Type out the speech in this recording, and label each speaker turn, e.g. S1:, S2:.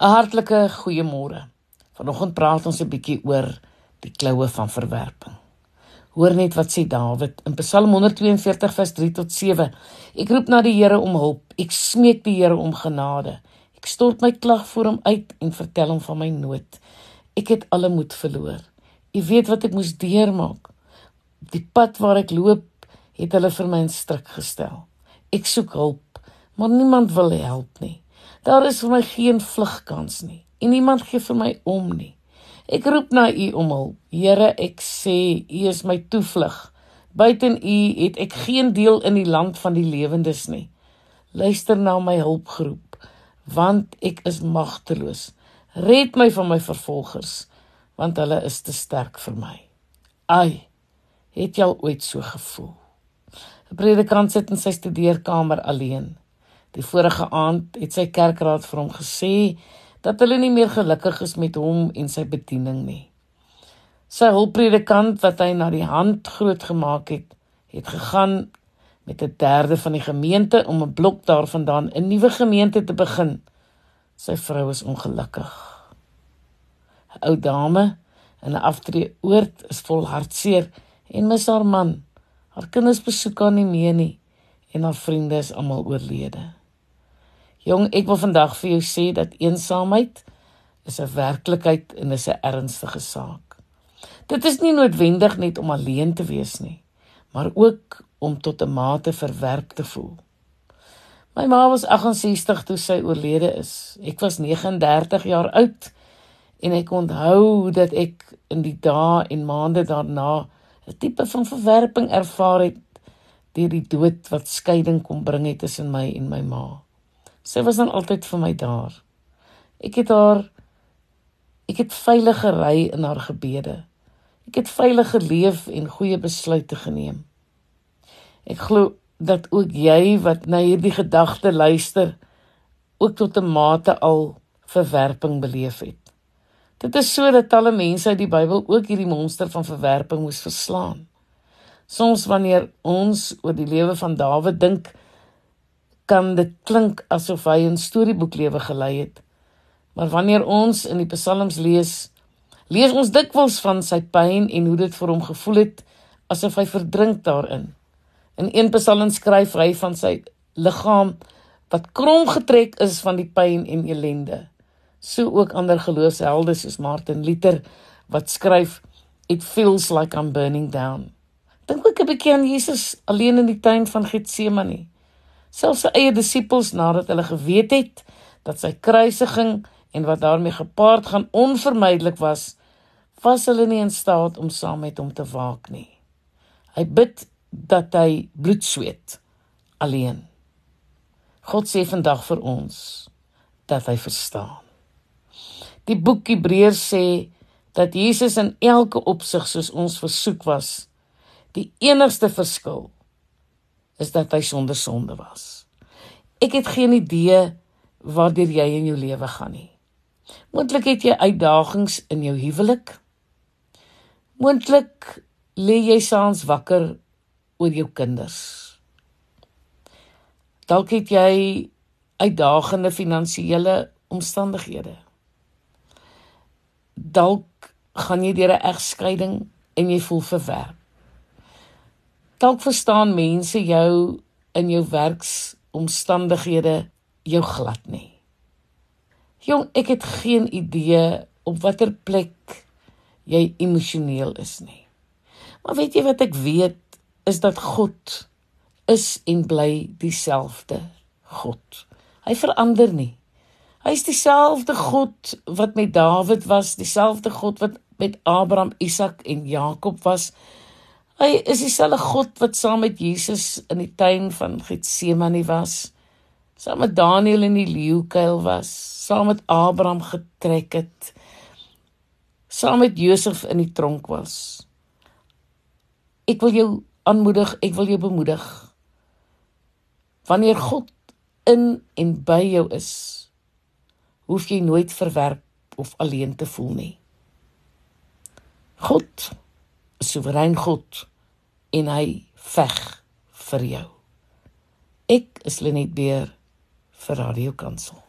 S1: 'n Hartlike goeiemôre. Vanoggend praat ons 'n bietjie oor die kloue van verwerping. Hoor net wat sê Dawid in Psalm 142 vers 3 tot 7. Ek roep na die Here om hulp. Ek smeek die Here om genade. Ek stort my klag voor hom uit en vertel hom van my nood. Ek het alle moed verloor. U weet wat ek moes deurmaak. Die pad waar ek loop, het hulle vir my in stryk gestel. Ek soek hulp, maar niemand wil help nie. Daar is vir my geen vlugkans nie en niemand gee vir my om nie. Ek roep na U om hulp. Here, ek sê U is my toevlug. Buiten U het ek geen deel in die land van die lewendes nie. Luister na my hulpgeroep, want ek is magteloos. Red my van my vervolgers, want hulle is te sterk vir my. Ai, het jy al ooit so gevoel? 'n Predikant sit in sy studeerkamer alleen. Die vorige aand het sy kerkraad vir hom gesê dat hulle nie meer gelukkig is met hom en sy bediening nie. Sy hulppredikant wat hy na die hand groot gemaak het, het gegaan met 'n derde van die gemeente om 'n blok daarvandaan 'n nuwe gemeente te begin. Sy vrou is ongelukkig. 'n Ou dame in 'n aftreeoord is vol hartseer en mis haar man. Haar kinders besoek haar nie meer nie en haar vriende is almal oorlede. Jong, ek wil vandag vir jou sê dat eensaamheid is 'n werklikheid en is 'n ernstige saak. Dit is nie noodwendig net om alleen te wees nie, maar ook om tot 'n mate verwerp te voel. My ma was 68 toe sy oorlede is. Ek was 39 jaar oud en ek onthou dat ek in die dae en maande daarna 'n tipe van verwerping ervaar het deur die dood wat skeiding kom bring het tussen my en my ma. Sy was dan altyd vir my daar. Ek het haar ek het veilig gery in haar gebede. Ek het veilig geleef en goeie besluite geneem. Ek glo dat ook jy wat na hierdie gedagte luister ook tot 'n mate al verwerping beleef het. Dit is so dat talle mense uit die Bybel ook hierdie monster van verwerping moes verslaan. Soms wanneer ons oor die lewe van Dawid dink, kan dit klink asof hy 'n storieboeklewe gelei het. Maar wanneer ons in die psalms lees, lees ons dikwels van sy pyn en hoe dit vir hom gevoel het asof hy verdrink daarin. In een psalm skryf hy van sy liggaam wat krom getrek is van die pyn en ellende. So ook ander geloofshelde soos Martin Luther wat skryf it feels like I'm burning down. Dink ook 'n bietjie aan Jesus alleen in die tuin van Getsemane selfs sy eie disippels nadat hulle geweet het dat sy kruisiging en wat daarmee gepaard gaan onvermydelik was, was hulle nie in staat om saam met hom te waak nie. Hy bid dat hy bloed sweet alleen. God sê vandag vir ons dat hy verstaan. Die boek Hebreërs sê dat Jesus in elke opsig soos ons versoek was. Die enigste verskil is dat hy sonder sonde was. Ek het geen idee waardeur jy in jou lewe gaan nie. Moontlik het jy uitdagings in jou huwelik. Moontlik lê jy saans wakker oor jou kinders. Dalk het jy uitdagende finansiële omstandighede. Dalk gaan jy deur 'n egskeiding en jy voel verwerp. Dalk verstaan mense jou in jou werksomstandighede jou glad nie. Jong, ek het geen idee op watter plek jy emosioneel is nie. Maar weet jy wat ek weet is dat God is en bly dieselfde God. Hy verander nie. Hy is dieselfde God wat met Dawid was, dieselfde God wat met Abraham, Isak en Jakob was. Hy is dieselfde God wat saam met Jesus in die tuin van Getsemane was, saam met Daniël in die leeukuil was, saam met Abraham getrek het, saam met Josef in die tronk was. Ek wil jou aanmoedig, ek wil jou bemoedig. Wanneer God in en by jou is, hoef jy nooit verwerp of alleen te voel nie. God soewerein God en hy veg vir jou. Ek is Lenet Beer vir Radio Kansel.